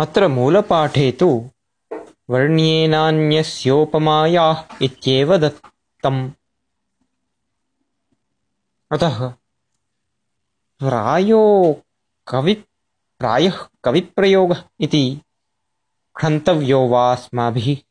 अत्र मूलपाठे तु वर्ण्येनान्यस्योपमायाः इत्येव दत्तम्। अतः प्रायो कवि प्रायः कविप्रयोगः इति क्षन्तव्यो वा अस्माभिः?